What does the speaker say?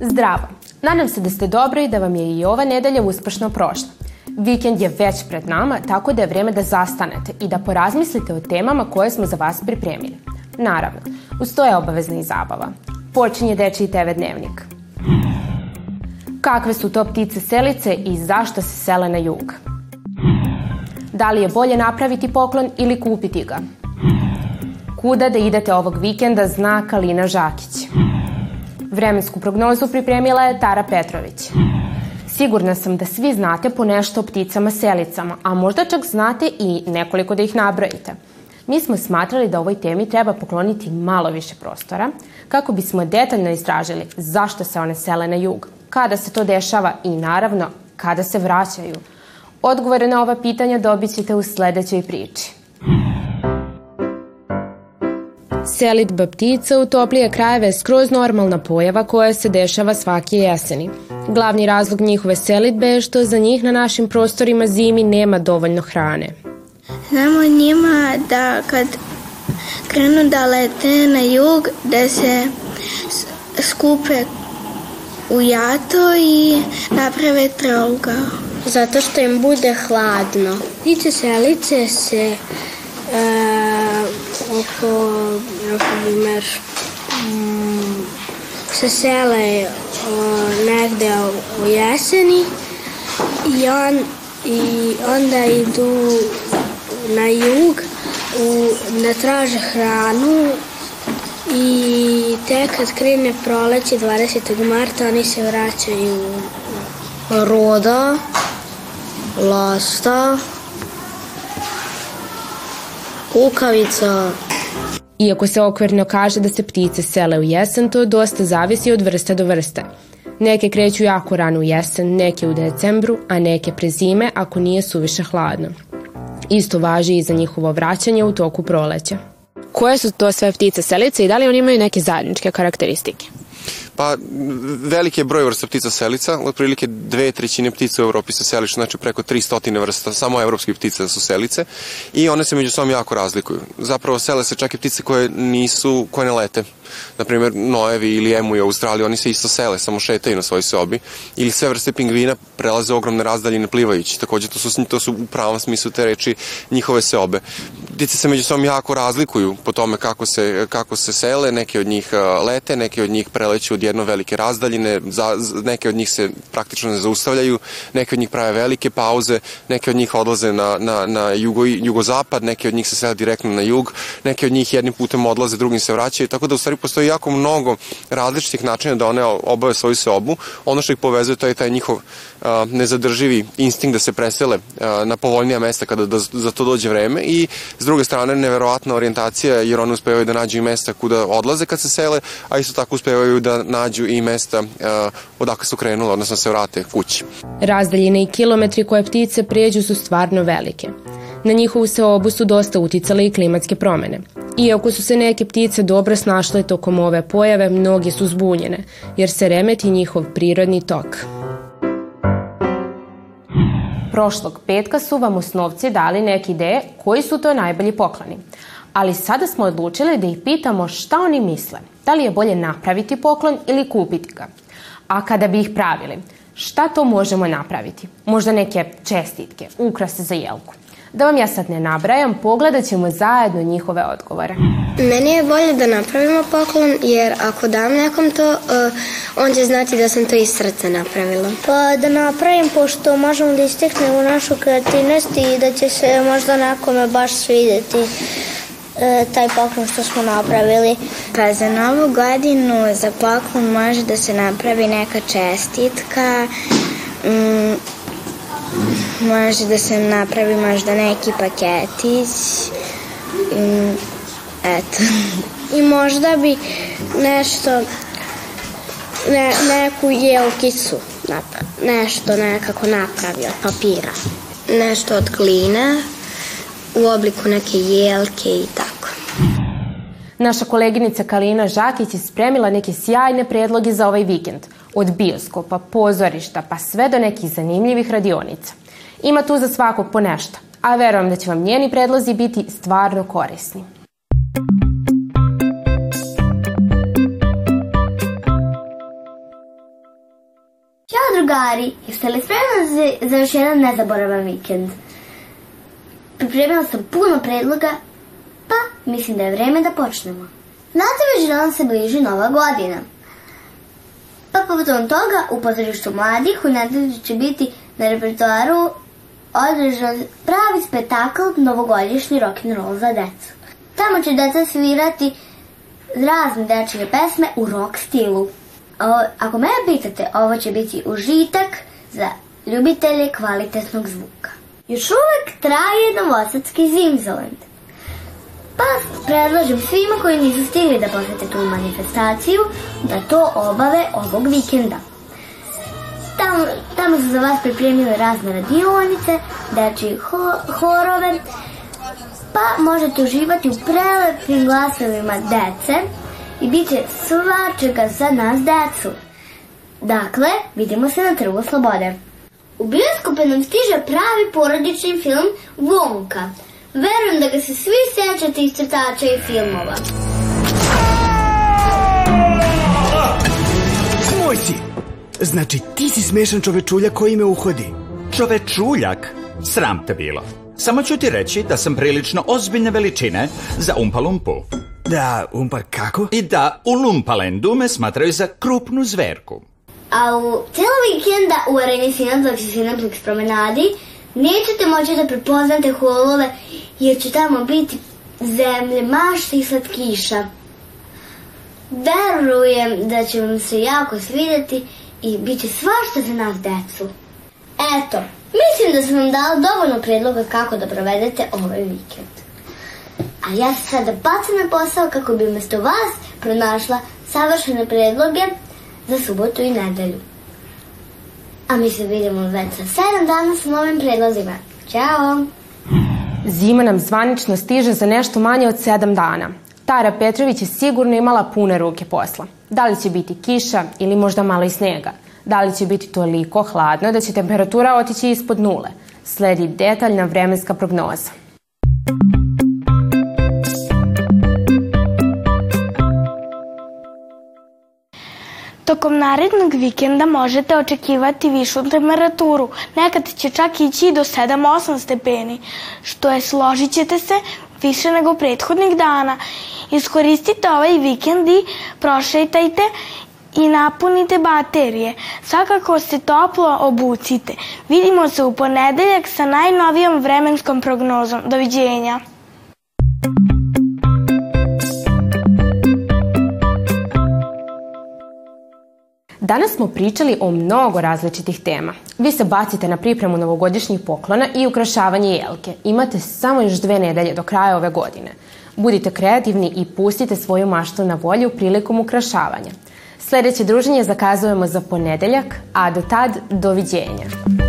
Zdravo! Nadam se da ste dobro i da vam je i ova nedelja uspešno prošla. Vikend je već pred nama, tako da je vreme da zastanete i da porazmislite o temama koje smo za vas pripremili. Naravno, uz to je obavezna i zabava. Počinje Dečiji TV dnevnik. Kakve su to ptice selice i zašto se sele na jug? Da li je bolje napraviti poklon ili kupiti ga? Kuda da idete ovog vikenda zna Kalina Žakić. Vremensku prognozu pripremila je Tara Petrović. Sigurna sam da svi znate po nešto o pticama selicama, a možda čak znate i nekoliko da ih nabrojite. Mi smo smatrali da ovoj temi treba pokloniti malo više prostora, kako bismo detaljno istražili zašto se one sele na jug, kada se to dešava i naravno kada se vraćaju. Odgovore na ova pitanja dobit ćete u sledećoj priči. Selitba ptica u toplije krajeve je skroz normalna pojava koja se dešava svake jeseni. Glavni razlog njihove selitbe je što za njih na našim prostorima zimi nema dovoljno hrane. Znamo njima da kad krenu da lete na jug, da se skupe u jato i naprave trougao. Zato što im bude hladno. Ptice selice se e, oko, na primer, mm, se sele o, negde u jeseni i, on, i onda idu na jug u, da traže hranu i tek kad krene proleće 20. marta oni se vraćaju roda, lasta, kukavica. Iako se okvirno kaže da se ptice sele u jesen, to dosta zavisi od vrste do vrste. Neke kreću jako rano u jesen, neke u decembru, a neke pre zime ako nije suviše hladno. Isto važi i za njihovo vraćanje u toku proleća. Koje su to sve ptice selice i da li oni imaju neke zajedničke karakteristike? Pa, veliki je broj vrsta ptica selica, otprilike dve trećine ptica u Evropi se seliš, znači preko 300 vrsta, samo evropskih ptica su selice i one se među sobom jako razlikuju. Zapravo sele se čak i ptice koje nisu, koje ne lete. Naprimjer, nojevi ili emu u Australiji, oni se isto sele, samo šetaju na svojoj sobi. Ili sve vrste pingvina prelaze ogromne razdaljine plivajući. Takođe, to su, to su u pravom smislu te reči njihove seobe. Ptice se među sobom jako razlikuju po tome kako se, kako se sele, neke od njih lete, neke od njih preleću od jedno velike razdaljine, za, neke od njih se praktično ne zaustavljaju, neke od njih prave velike pauze, neke od njih odlaze na, na, na jugo, jugozapad, neke od njih se sele direktno na jug, neke od njih jednim putem odlaze, drugim se vraćaju, tako da u stvari postoji jako mnogo različitih načina da one obave svoju seobu. Ono što ih povezuje to je taj njihov a, nezadrživi instinkt da se presele a, na povoljnija mesta kada da, za to dođe vreme i s druge strane neverovatna orijentacija jer one uspevaju da nađu i mesta kuda odlaze kad se sele, a isto tako uspevaju da nađu i mesta uh, odakle su krenule, odnosno se vrate kući. Razdaljine i kilometri koje ptice prijeđu su stvarno velike. Na njihovu se obu su dosta uticale i klimatske promene. Iako su se neke ptice dobro snašle tokom ove pojave, mnogi su zbunjene, jer se remeti njihov prirodni tok. Prošlog petka su vam osnovci dali neke ideje koji su to najbolji pokloni. Ali sada smo odlučili da ih pitamo šta oni misle. Da li je bolje napraviti poklon ili kupiti ga? A kada bi ih pravili, šta to možemo napraviti? Možda neke čestitke, ukrase za jelku. Da vam ja sad ne nabrajam, pogledat ćemo zajedno njihove odgovore. Meni je bolje da napravimo poklon, jer ako dam nekom to, uh, on će znati da sam to iz srca napravila. Pa da napravim, pošto možemo da isteknemo našu kreativnost i da će se možda nekome baš svideti e, taj poklon što smo napravili. Pa za novu godinu za poklon može da se napravi neka čestitka, mm, može da se napravi možda neki paketić, mm, eto. I možda bi nešto, ne, neku jelkicu, nešto nekako napravio od papira. Nešto od gline, u obliku neke jelke i tako. Naša koleginica Kalina Žakić je spremila neke sjajne predloge za ovaj vikend. Od bioskopa, pozorišta, pa sve do nekih zanimljivih radionica. Ima tu za svakog po nešto, a verujem da će vam njeni predlozi biti stvarno korisni. drugari, jeste li spremni za još jedan nezaboravan vikend? Pripremila sam puno predloga, pa mislim da je vreme da počnemo. Znate već da nam se bliži nova godina. Pa povodom toga u pozorištu mladih u nedelju će biti na repertoaru održan pravi spektakl novogodišnji rock'n'roll za decu. Tamo će deca svirati razne dečje pesme u rock stilu. O, ako me pitate, ovo će biti užitak za ljubitelje kvalitetnog zvuka. Još uvek traje Novosadski Zimzoland. Pa predlažem svima koji nisu stigli da posete tu manifestaciju da to obave ovog vikenda. Tamo, tamo su za vas pripremili razne radionice, dečji ho, horove, pa možete uživati u prelepim glasovima dece i bit će svačega za nas decu. Dakle, vidimo se na Trgu Slobode. U bioskope nam stiže pravi porodični film Vonka. Verujem da ga se svi sećate iz crtača i filmova. Znači, ti si smešan čovečuljak koji me uhodi. Čovečuljak? Sram te bilo. Samo ću ti reći da sam prilično ozbiljne veličine za Umpalumpu. Da, umpar kako? I da u Lumpalendu me smatraju za krupnu zverku. A u cijelo vikenda u areni Cineplex i Cineplex promenadi nećete moći da prepoznate holove jer će tamo biti zemlje, mašte i slatkiša. Verujem da će vam se jako svideti i bit će svašta za nas decu. Eto, mislim da sam vam dala dovoljno predloga kako da provedete ovaj vikend. A ja se sada bacam na posao kako bi umesto vas pronašla savršene predloge za subotu i nedelju. A mi se vidimo već za 7 dana sa novim predlozima. Ćao! Zima nam zvanično stiže za nešto manje od 7 dana. Tara Petrović je sigurno imala pune ruke posla. Da li će biti kiša ili možda malo i snega? Da li će biti toliko hladno da će temperatura otići ispod nule? Sledi detaljna vremenska prognoza. Tokom narednog vikenda možete očekivati višu temperaturu. Nekad će čak ići do 7-8 stepeni, što je, složit ćete se, više nego prethodnih dana. Iskoristite ovaj vikend i prošetajte i napunite baterije. Svakako se toplo obucite. Vidimo se u ponedeljak sa najnovijom vremenskom prognozom. Doviđenja. Danas smo pričali o mnogo različitih tema. Vi se bacite na pripremu novogodišnjih poklona i ukrašavanje jelke. Imate samo još dve nedelje do kraja ove godine. Budite kreativni i pustite svoju maštu na volju prilikom ukrašavanja. Sledeće druženje zakazujemo za ponedeljak, a do tad doviđenja.